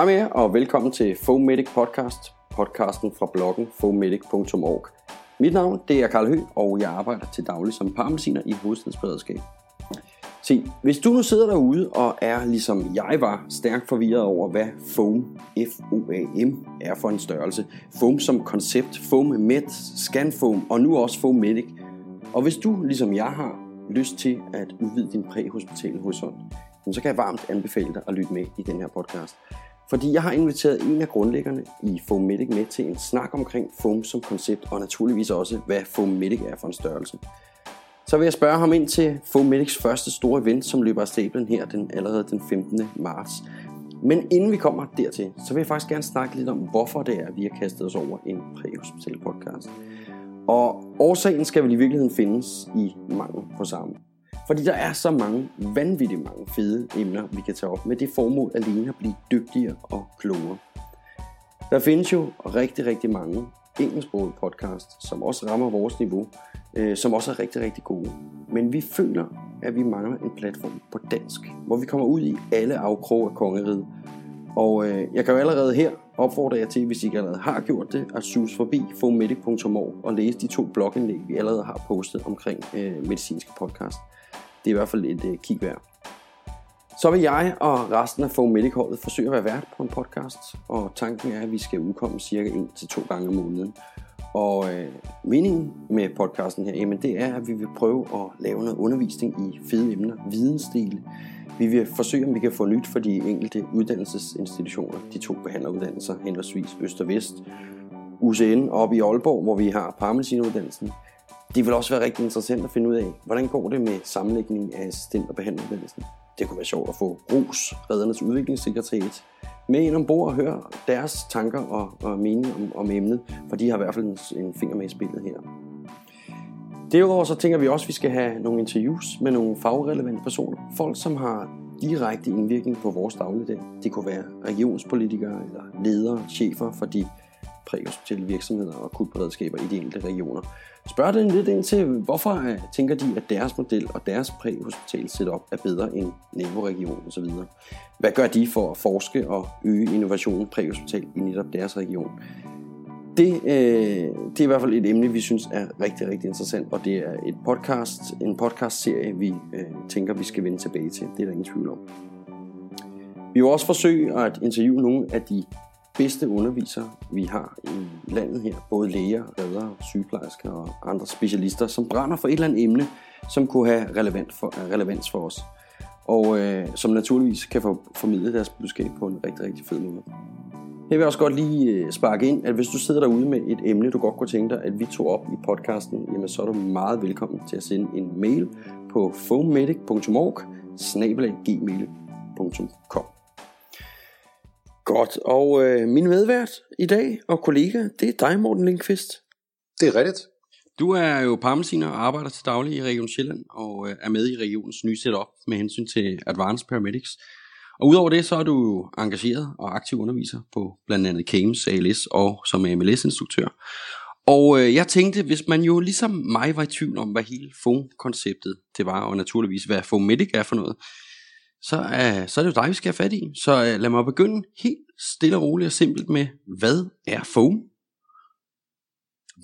Hej med jer, og velkommen til Fomedic Podcast, podcasten fra bloggen fomedic.org. Mit navn det er Karl Høgh, og jeg arbejder til daglig som paramediciner i hovedstadsberedskab. Se, hvis du nu sidder derude og er ligesom jeg var stærkt forvirret over, hvad foam, F-O-A-M, er for en størrelse. Foam som koncept, foam med scanfoam og nu også Fomedic. Og hvis du ligesom jeg har lyst til at udvide din præhospitale horisont, så kan jeg varmt anbefale dig at lytte med i den her podcast. Fordi jeg har inviteret en af grundlæggerne i Fomedic med til en snak omkring foam som koncept, og naturligvis også, hvad Fomedic er for en størrelse. Så vil jeg spørge ham ind til Fomedics første store event, som løber af stablen her den, allerede den 15. marts. Men inden vi kommer dertil, så vil jeg faktisk gerne snakke lidt om, hvorfor det er, at vi har kastet os over en præhospital podcast. Og årsagen skal vel i virkeligheden findes i mangel på sammen. Fordi der er så mange, vanvittigt mange fede emner, vi kan tage op med det formål alene at blive dygtigere og klogere. Der findes jo rigtig, rigtig mange engelsksprogede podcast, som også rammer vores niveau, øh, som også er rigtig, rigtig gode. Men vi føler, at vi mangler en platform på dansk, hvor vi kommer ud i alle afkrog af kongeriget. Og øh, jeg kan jo allerede her opfordre jer til, hvis I ikke allerede har gjort det, at sus forbi fomedic.org og læse de to blogindlæg, vi allerede har postet omkring øh, medicinske podcast. Det er i hvert fald et øh, kig værd. Så vil jeg og resten af Fomedic holdet forsøge at være vært på en podcast, og tanken er, at vi skal udkomme cirka 1 til to gange om måneden. Og øh, meningen med podcasten her, jamen det er, at vi vil prøve at lave noget undervisning i fede emner, vidensdele. Vi vil forsøge, om vi kan få nyt for de enkelte uddannelsesinstitutioner, de to behandleruddannelser, henholdsvis Øst og Vest, UCN oppe i Aalborg, hvor vi har paramedicinuddannelsen. Det vil også være rigtig interessant at finde ud af, hvordan går det med sammenlægning af assistent- og behandleruddannelsen. Det kunne være sjovt at få ROS, Redernes Udviklingssekretariat, med ind ombord og høre deres tanker og, og mening om, om emnet, for de har i hvert fald en, en finger med i spillet her. Derudover så tænker vi også, at vi skal have nogle interviews med nogle fagrelevante personer. Folk, som har direkte indvirkning på vores dagligdag. Det kunne være regionspolitikere eller ledere, chefer for de præhospitale virksomheder og akutberedskaber i de enkelte regioner. Spørg den lidt ind til, hvorfor øh, tænker de, at deres model og deres præhospital setup er bedre end naboregionen osv. Hvad gør de for at forske og øge innovationen præhospital i netop deres region? Det, øh, det er i hvert fald et emne, vi synes er rigtig, rigtig interessant, og det er et podcast, en podcast-serie, vi øh, tænker, vi skal vende tilbage til. Det er der ingen tvivl om. Vi vil også forsøge at interviewe nogle af de bedste undervisere, vi har i landet her. Både læger, redder, sygeplejersker og andre specialister, som brænder for et eller andet emne, som kunne have relevant for, øh, relevans for os. Og øh, som naturligvis kan få formidlet deres budskab på en rigtig, rigtig fed måde. Jeg vil også godt lige øh, sparke ind, at hvis du sidder derude med et emne, du godt kunne tænke dig, at vi tog op i podcasten, jamen så er du meget velkommen til at sende en mail på fomedic.org gmail.com Godt, og øh, min medvært i dag og kollega, det er dig, Morten Lindqvist. Det er rigtigt. Du er jo paramediciner og arbejder til daglig i Region Sjælland, og øh, er med i regionens nye setup med hensyn til Advanced Paramedics. Og udover det, så er du jo engageret og aktiv underviser på blandt andet CAMES, ALS og som MLS-instruktør. Og øh, jeg tænkte, hvis man jo ligesom mig var i tvivl om, hvad hele FOAM-konceptet det var, og naturligvis hvad FOAM-medic er for noget, så, uh, så er det jo dig, vi skal have fat i. Så uh, lad mig begynde helt stille og roligt og simpelt med, hvad er foam?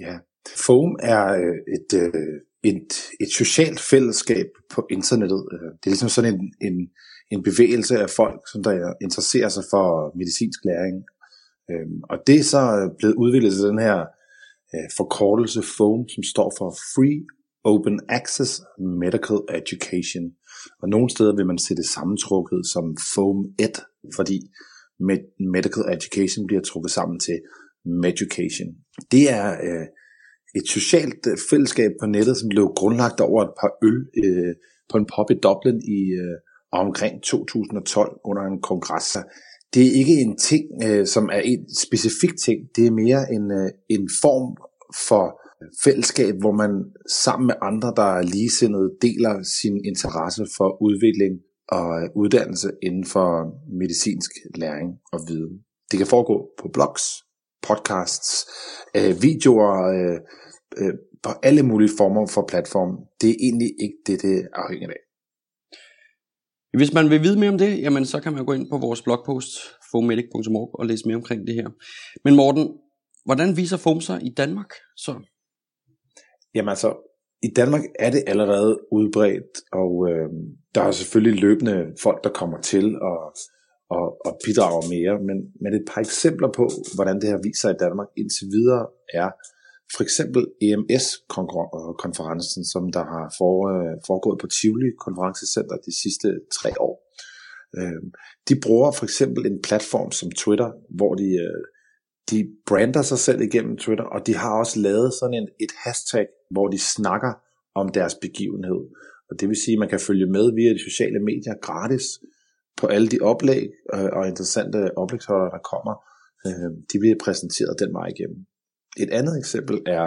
Ja, foam er øh, et, øh, et, et socialt fællesskab på internettet. Det er ligesom sådan en, en, en bevægelse af folk, som der interesserer sig for medicinsk læring. Um, og det er så blevet udviklet til den her forkortelse FOAM, som står for Free Open Access Medical Education. Og nogle steder vil man se det sammentrukket som FOAM 1, fordi med Medical Education bliver trukket sammen til Meducation. Det er øh, et socialt øh, fællesskab på nettet, som blev grundlagt over et par øl øh, på en pub i Dublin i øh, omkring 2012 under en kongres. Det er ikke en ting, øh, som er en specifik ting. Det er mere en, øh, en form for fællesskab, hvor man sammen med andre, der er ligesindede, deler sin interesse for udvikling og øh, uddannelse inden for medicinsk læring og viden. Det kan foregå på blogs, podcasts, øh, videoer, øh, øh, på alle mulige former for platform. Det er egentlig ikke det, det afhænger af. Hvis man vil vide mere om det, jamen så kan man gå ind på vores blogpost fomedic.org og læse mere omkring det her. Men Morten, hvordan viser FOM sig i Danmark så? Jamen altså, i Danmark er det allerede udbredt, og øh, der er selvfølgelig løbende folk, der kommer til og, og, og bidrager mere, men, men et par eksempler på, hvordan det her viser i Danmark indtil videre er for eksempel EMS-konferencen, som der har øh, foregået på Tivoli Konferencecenter de sidste tre år. Øh, de bruger for eksempel en platform som Twitter, hvor de, øh, de brander sig selv igennem Twitter, og de har også lavet sådan en, et hashtag, hvor de snakker om deres begivenhed. Og det vil sige, at man kan følge med via de sociale medier gratis på alle de oplæg øh, og interessante oplægsholdere, der kommer. Øh, de bliver præsenteret den vej igennem. Et andet eksempel er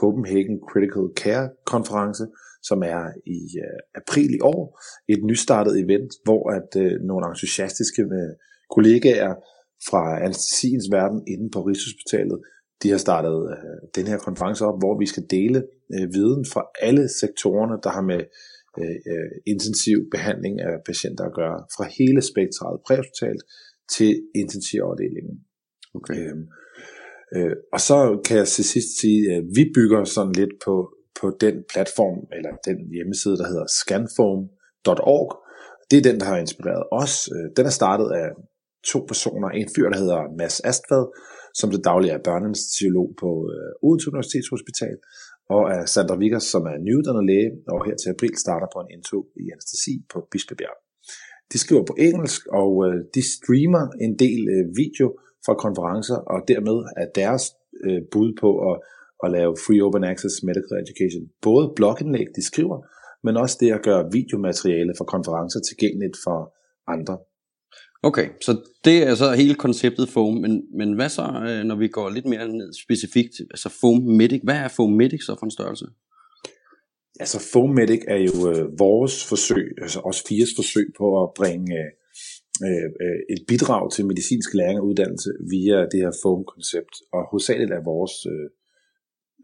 Copenhagen Critical Care konference, som er i øh, april i år. Et nystartet event, hvor at øh, nogle entusiastiske øh, kollegaer fra anestesiens verden inde på Rigshospitalet, de har startet øh, den her konference op, hvor vi skal dele øh, viden fra alle sektorerne, der har med øh, øh, intensiv behandling af patienter at gøre, fra hele spektret, præhospitalt til intensivafdelingen. Okay. Øhm, øh, og så kan jeg til sidst sige, at vi bygger sådan lidt på, på den platform, eller den hjemmeside, der hedder scanfoam.org. Det er den, der har inspireret os. Øh, den er startet af to personer. En fyr, der hedder Mads Astvad, som til daglig er børneanestesiolog på øh, Odense Universitetshospital, og af Sandra Vickers, som er nyuddannet læge, og her til april starter på en indtog i anestesi på Bispebjerg. De skriver på engelsk, og øh, de streamer en del øh, video fra konferencer, og dermed er deres øh, bud på at, at lave free open access medical education. Både blogindlæg, de skriver, men også det at gøre videomateriale fra konferencer tilgængeligt for andre Okay, så det er så hele konceptet foam, men, men hvad så, øh, når vi går lidt mere ned specifikt, altså foam medic, hvad er foam medic så for en størrelse? Altså foam medic er jo øh, vores forsøg, altså os fires forsøg på at bringe øh, øh, et bidrag til medicinsk læring og uddannelse via det her foam-koncept, og hovedsageligt er vores, øh,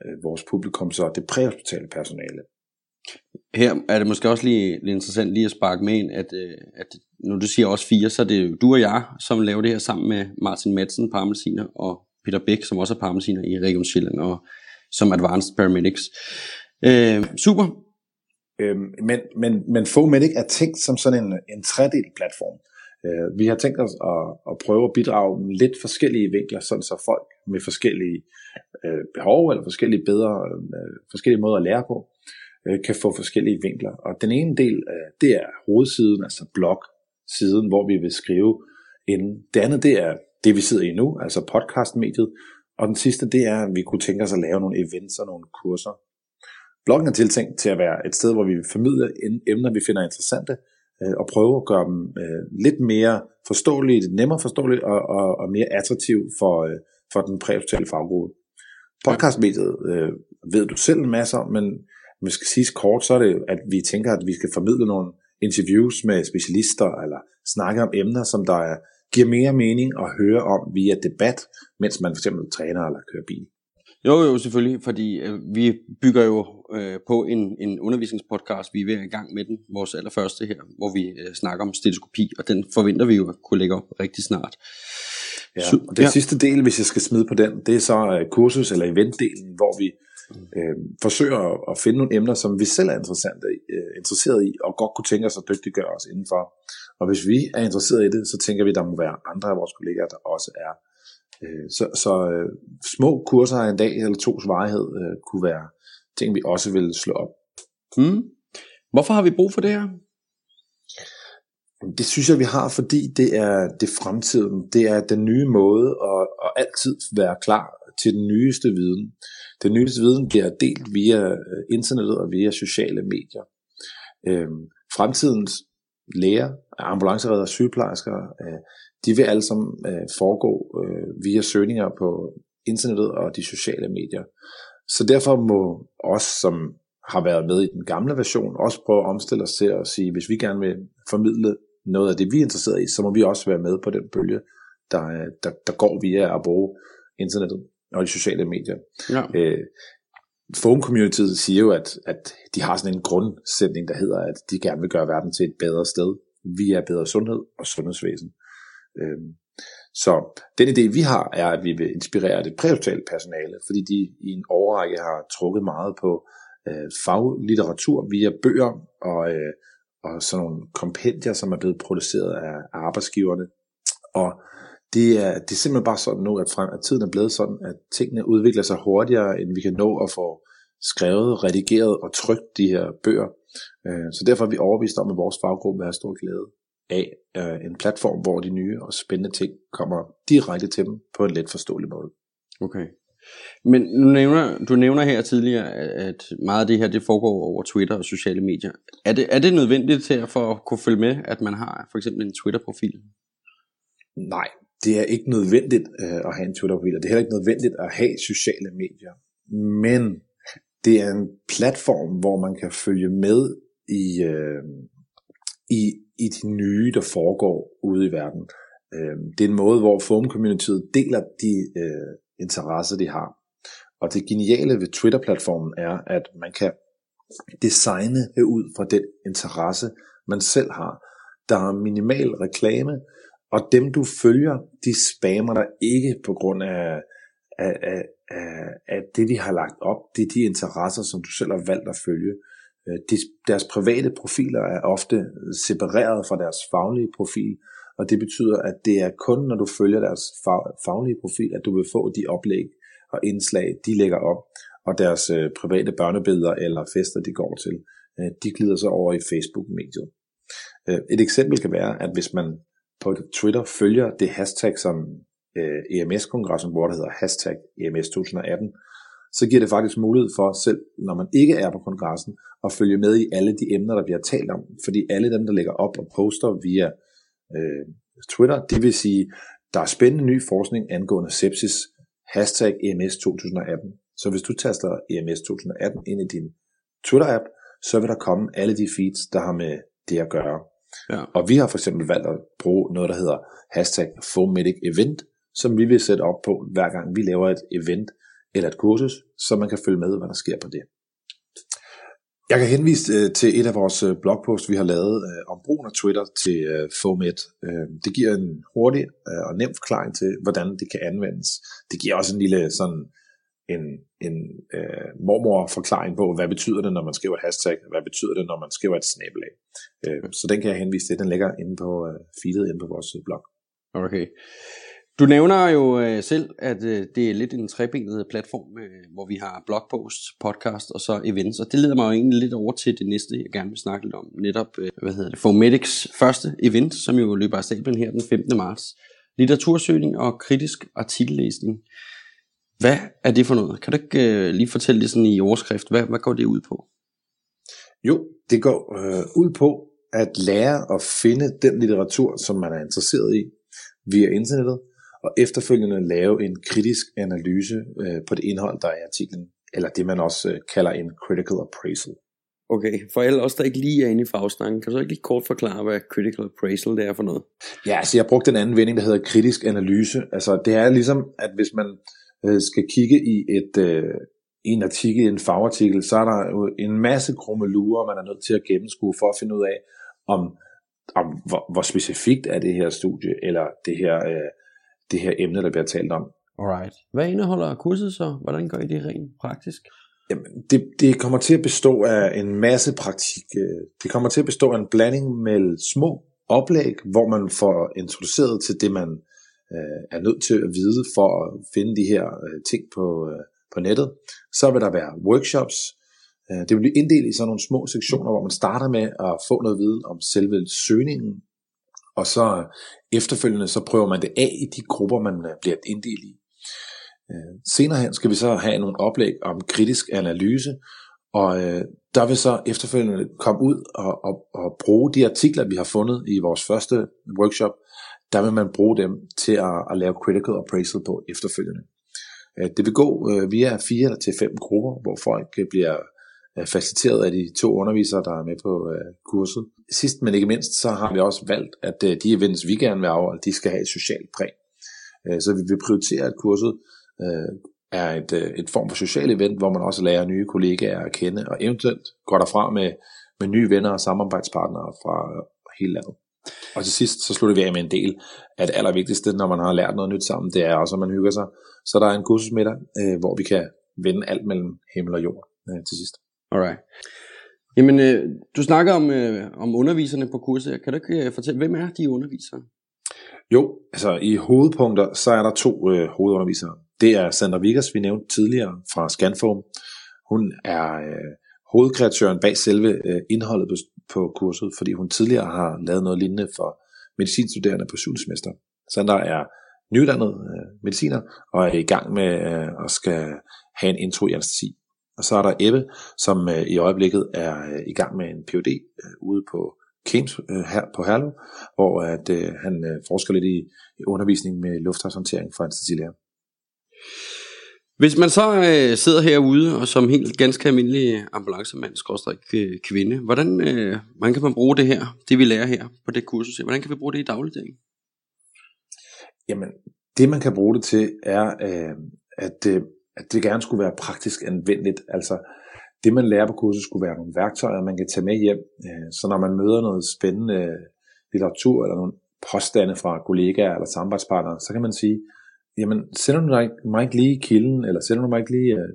øh vores publikum så det præhospitale personale. Her er det måske også lige lidt interessant lige at sparke med ind, at, øh, at når du siger også fire, så er det du og jeg, som laver det her sammen med Martin Madsen, Parmelsiner, og Peter Bæk, som også er Parmelsiner i Region Sjælland, og som Advanced Paramedics. Øh, super. Øhm, men, men, men Fomedic er tænkt som sådan en, en tredelt platform. Øh, vi har tænkt os at, at prøve at bidrage med lidt forskellige vinkler, sådan så folk med forskellige øh, behov eller forskellige bedre, øh, forskellige måder at lære på, øh, kan få forskellige vinkler. Og den ene del, øh, det er hovedsiden, altså blog, siden, hvor vi vil skrive ind. Det andet, det er det, vi sidder i nu, altså podcastmediet. Og den sidste, det er, at vi kunne tænke os at lave nogle events og nogle kurser. Bloggen er tiltænkt til at være et sted, hvor vi formidler emner, vi finder interessante, øh, og prøve at gøre dem øh, lidt mere forståelige, nemmere forståelige og, og, og mere attraktive for, øh, for den præhospitale faggruppe. Podcastmediet øh, ved du selv en masse om, men hvis skal sige kort, så er det, at vi tænker, at vi skal formidle nogle interviews med specialister, eller snakke om emner, som der er, giver mere mening at høre om via debat, mens man fx træner eller kører bil. Jo, jo, selvfølgelig, fordi øh, vi bygger jo øh, på en, en undervisningspodcast. Vi er ved i gang med den, vores allerførste her, hvor vi øh, snakker om stetoskopi, og den forventer vi jo at kunne lægge op rigtig snart. Ja, og den ja. sidste del, hvis jeg skal smide på den, det er så øh, kursus- eller eventdelen, hvor vi øh, forsøger at finde nogle emner, som vi selv er interessante, øh, interesseret i, og godt kunne tænke os at dygtiggøre os indenfor. Og hvis vi er interesseret i det, så tænker vi, at der må være andre af vores kollegaer, der også er. Øh, så så øh, små kurser af en dag eller tos varighed øh, kunne være ting, vi også vil slå op. Mm. Hvorfor har vi brug for det her? Det synes jeg, vi har, fordi det er det fremtiden. Det er den nye måde at, at altid være klar til den nyeste viden. Den nyeste viden bliver delt via øh, internettet og via sociale medier. Øhm, fremtidens læger, ambulanceredder, sygeplejersker, øh, de vil alle sammen øh, foregå øh, via søgninger på internettet og de sociale medier. Så derfor må os, som har været med i den gamle version, også prøve at omstille os til at sige, hvis vi gerne vil formidle noget af det, vi er interesseret i, så må vi også være med på den bølge, der, øh, der, der går via at bruge internettet og de sociale medier. Ja. Øh, Phone Community siger jo, at, at de har sådan en grundsætning, der hedder, at de gerne vil gøre verden til et bedre sted via bedre sundhed og sundhedsvæsen. Øh, Så den idé, vi har, er, at vi vil inspirere det præhospitale personale, fordi de i en overrække har trukket meget på øh, faglitteratur via bøger og, øh, og sådan nogle kompendier, som er blevet produceret af arbejdsgiverne. Og det er, det er simpelthen bare sådan nu, at, frem, at tiden er blevet sådan, at tingene udvikler sig hurtigere, end vi kan nå at få skrevet, redigeret og trykt de her bøger. Øh, så derfor er vi overbevist om, at vores faggruppe vil have stor glæde af øh, en platform, hvor de nye og spændende ting kommer direkte til dem på en let forståelig måde. Okay. Men du nævner, du nævner her tidligere, at meget af det her det foregår over Twitter og sociale medier. Er det, er det nødvendigt til at for at kunne følge med, at man har for eksempel en Twitter-profil? Nej, det er ikke nødvendigt øh, at have en Twitter-profil, og det er heller ikke nødvendigt at have sociale medier. Men det er en platform, hvor man kan følge med i, øh, i, i de nye, der foregår ude i verden. Øh, det er en måde, hvor forum-communityet deler de øh, interesser, de har. Og det geniale ved Twitter-platformen er, at man kan designe ud fra den interesse, man selv har. Der er minimal reklame, og dem du følger, de spammer dig ikke på grund af, af, af, af, af det, de har lagt op. Det er de interesser, som du selv har valgt at følge. Øh, de, deres private profiler er ofte separeret fra deres faglige profil, og det betyder, at det er kun, når du følger deres faglige profil, at du vil få de oplæg og indslag, de lægger op, og deres øh, private børnebilleder eller fester, de går til, øh, de glider så over i Facebook-mediet. Øh, et eksempel kan være, at hvis man på Twitter følger det hashtag, som øh, EMS-kongressen bruger, der hedder hashtag EMS 2018, så giver det faktisk mulighed for selv, når man ikke er på kongressen, at følge med i alle de emner, der bliver talt om. Fordi alle dem, der lægger op og poster via øh, Twitter, det vil sige, der er spændende ny forskning angående sepsis, hashtag EMS 2018. Så hvis du taster EMS 2018 ind i din Twitter-app, så vil der komme alle de feeds, der har med det at gøre. Ja. Og vi har for eksempel valgt at bruge noget, der hedder hashtag FOMedic Event, som vi vil sætte op på, hver gang vi laver et event eller et kursus, så man kan følge med, hvad der sker på det. Jeg kan henvise øh, til et af vores øh, blogposts, vi har lavet øh, om brugen af Twitter til FOMED. Det giver en hurtig og nem forklaring til, hvordan det kan anvendes. Det giver også en lille sådan en, en uh, mormor-forklaring på, hvad betyder det, når man skriver et hashtag, hvad betyder det, når man skriver et snabelag. Uh, så den kan jeg henvise til. Den ligger inde på uh, feedet inde på vores blog. Okay. Du nævner jo øh, selv, at øh, det er lidt en trebenet platform, øh, hvor vi har blogpost, podcast og så events. Og det leder mig jo egentlig lidt over til det næste, jeg gerne vil snakke lidt om. Netop, øh, hvad hedder det, Fomedics første event, som jo løber af stablen her den 15. marts. Litteratursøgning og kritisk artikellæsning. Hvad er det for noget? Kan du ikke øh, lige fortælle det sådan i overskrift? Hvad, hvad går det ud på? Jo, det går øh, ud på at lære at finde den litteratur, som man er interesseret i via internettet, og efterfølgende lave en kritisk analyse øh, på det indhold, der er i artiklen, eller det man også øh, kalder en critical appraisal. Okay, for alle os, der ikke lige er inde i fagsnakken, kan du ikke lige kort forklare, hvad critical appraisal det er for noget? Ja, altså jeg har brugt den anden vending, der hedder kritisk analyse. Altså det er ligesom, at hvis man øh, skal kigge i et, øh, en artikel, en fagartikel, så er der jo en masse krummelurer, man er nødt til at gennemskue for at finde ud af, om, om hvor, hvor specifikt er det her studie, eller det her øh, det her emne, der bliver talt om. Alright. Hvad indeholder kurset så? Hvordan gør I det rent praktisk? Jamen, det, det kommer til at bestå af en masse praktik. Øh, det kommer til at bestå af en blanding med små oplæg, hvor man får introduceret til det, man øh, er nødt til at vide for at finde de her øh, ting på, øh, på nettet. Så vil der være workshops. Øh, det vil blive inddelt i sådan nogle små sektioner, hvor man starter med at få noget viden om selve søgningen, og så øh, efterfølgende så prøver man det af i de grupper, man øh, bliver inddelt i. Øh, senere hen skal vi så have nogle oplæg om kritisk analyse, og øh, der vil så efterfølgende komme ud og, og, og bruge de artikler, vi har fundet i vores første workshop, der vil man bruge dem til at, at lave critical appraisal på efterfølgende. Øh, det vil gå øh, via fire til fem grupper, hvor folk øh, bliver faciliteret af de to undervisere, der er med på kurset. Sidst men ikke mindst, så har vi også valgt, at de events, vi gerne vil afholde, de skal have et socialt præg. Så vi vil prioritere, at kurset er et, et form for social event, hvor man også lærer nye kollegaer at kende, og eventuelt går derfra med, med nye venner og samarbejdspartnere fra hele landet. Og til sidst, så slutter vi af med en del af det allervigtigste, når man har lært noget nyt sammen, det er også, at man hygger sig. Så der er en kursusmiddag, øh, hvor vi kan vende alt mellem himmel og jord øh, til sidst. Alright. Jamen, øh, du snakker om, øh, om underviserne på kurset. Kan du ikke øh, fortælle, hvem er de undervisere? Jo, altså i hovedpunkter, så er der to øh, hovedundervisere. Det er Sandra Vickers, vi nævnte tidligere fra Scanform. Hun er øh, hovedkreatøren bag selve øh, indholdet på, på kurset, fordi hun tidligere har lavet noget lignende for medicinstuderende på 7. semester. Sandra er nyuddannet øh, mediciner og er i gang med øh, at skal have en intro i anestesi. Og så er der Ebbe, som øh, i øjeblikket er øh, i gang med en Ph.D. Øh, ude på Keynes øh, her på Herlev, hvor at, øh, han øh, forsker lidt i, i undervisning med lufthavshåndtering for anestesilæger. Hvis man så øh, sidder herude og som helt ganske almindelig ambulancemand, skorstræk øh, kvinde, hvordan, øh, hvordan kan man bruge det her, det vi lærer her på det kursus? Hvordan kan vi bruge det i dagligdagen? Jamen, det man kan bruge det til er, øh, at, øh, at det gerne skulle være praktisk anvendeligt. Altså, det man lærer på kurset skulle være nogle værktøjer, man kan tage med hjem. Øh, så når man møder noget spændende litteratur eller nogle påstande fra kollegaer eller samarbejdspartnere, så kan man sige, jamen sender du mig ikke lige kilden, eller sender du mig ikke lige øh,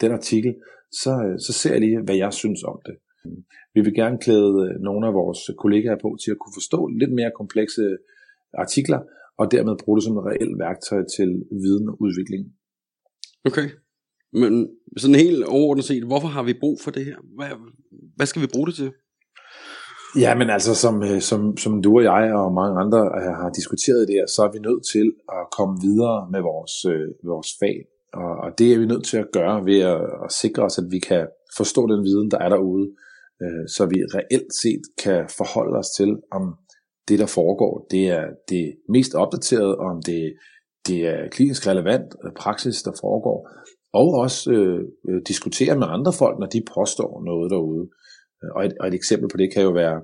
den artikel, så, øh, så ser jeg lige, hvad jeg synes om det. Vi vil gerne klæde øh, nogle af vores kollegaer på til at kunne forstå lidt mere komplekse artikler, og dermed bruge det som et reelt værktøj til viden og udvikling. Okay. Men sådan helt overordnet set, hvorfor har vi brug for det her? Hvad, hvad skal vi bruge det til? Ja, men altså som, øh, som, som du og jeg og mange andre øh, har diskuteret det her, så er vi nødt til at komme videre med vores, øh, vores fag. Og, og det er vi nødt til at gøre ved at, at sikre os, at vi kan forstå den viden, der er derude, øh, så vi reelt set kan forholde os til, om det, der foregår, det er det mest opdaterede, om det, det er klinisk relevant øh, praksis, der foregår, og også øh, diskutere med andre folk, når de påstår noget derude. Og et, og et eksempel på det kan jo være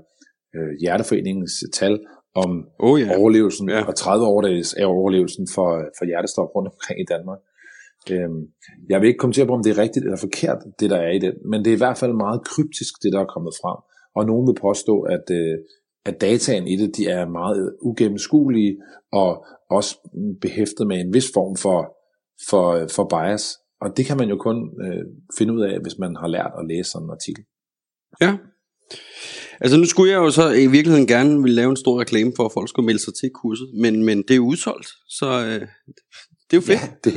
øh, Hjerteforeningens tal om oh, yeah. overlevelsen, yeah. og 30 år er overlevelsen for, for hjertestop rundt omkring i Danmark. Øhm, jeg vil ikke kommentere på, om det er rigtigt eller forkert, det der er i den, men det er i hvert fald meget kryptisk, det der er kommet frem. Og nogen vil påstå, at, øh, at dataen i det, de er meget ugennemskuelige, og også behæftet med en vis form for, for, for bias. Og det kan man jo kun øh, finde ud af, hvis man har lært at læse sådan en artikel. Ja. Altså nu skulle jeg jo så i virkeligheden gerne ville lave en stor reklame for, at folk skulle melde sig til kurset, men, men det er udsolgt, så øh, det er jo fedt. Ja, det,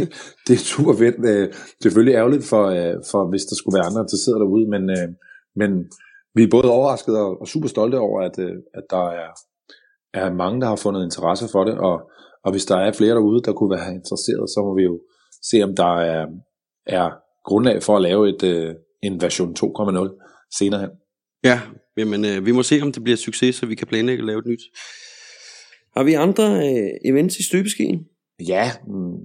det er super fedt. Øh, det er selvfølgelig ærgerligt for, øh, for hvis der skulle være andre interesseret derude, men, øh, men vi er både overrasket og, og super stolte over, at, øh, at der er, er mange, der har fundet interesse for det, og, og hvis der er flere derude, der kunne være interesseret, så må vi jo se, om der er, er grundlag for at lave et, øh, en version 2.0 senere hen. Ja, jamen, øh, vi må se, om det bliver succes, så vi kan planlægge at lave et nyt. Har vi andre øh, events i støbeskeen? Ja, mm,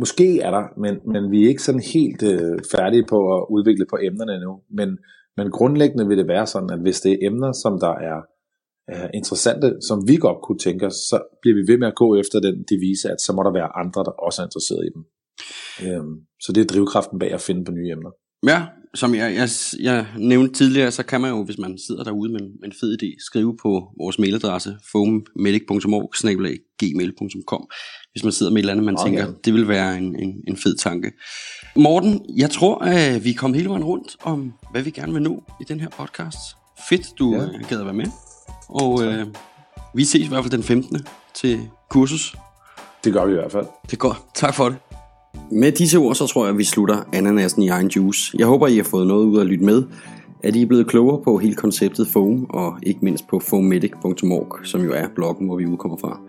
måske er der, men, men vi er ikke sådan helt øh, færdige på at udvikle på emnerne endnu. Men, men grundlæggende vil det være sådan, at hvis det er emner, som der er er interessante, som vi godt kunne tænke os, så bliver vi ved med at gå efter den devise, at så må der være andre, der også er interesseret i dem. Øhm, så det er drivkraften bag at finde på nye emner. Ja, som jeg, jeg, jeg nævnte tidligere, så kan man jo, hvis man sidder derude med, med en fed idé, skrive på vores mailadresse foammedic.org.gmail.com hvis man sidder med et eller andet, man okay. tænker, det vil være en, en, en fed tanke. Morten, jeg tror, at vi kom hele vejen rundt om, hvad vi gerne vil nå i den her podcast. Fedt, du ja. gad at være med. Og øh, vi ses i hvert fald den 15. til kursus. Det gør vi i hvert fald. Det er godt. Tak for det. Med disse ord, så tror jeg, at vi slutter ananasen i egen juice. Jeg håber, I har fået noget ud at lytte med, at I er blevet klogere på hele konceptet foam, og ikke mindst på foammedic.org, som jo er bloggen, hvor vi udkommer fra.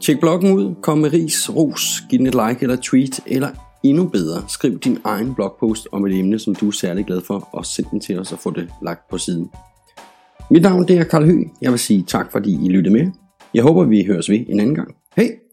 Tjek bloggen ud, kom med ris, ros, giv den et like eller tweet, eller endnu bedre, skriv din egen blogpost om et emne, som du er særlig glad for, og send den til os og få det lagt på siden. Mit navn det er Karl Høgh. Jeg vil sige tak, fordi I lyttede med. Jeg håber, vi høres ved en anden gang. Hej!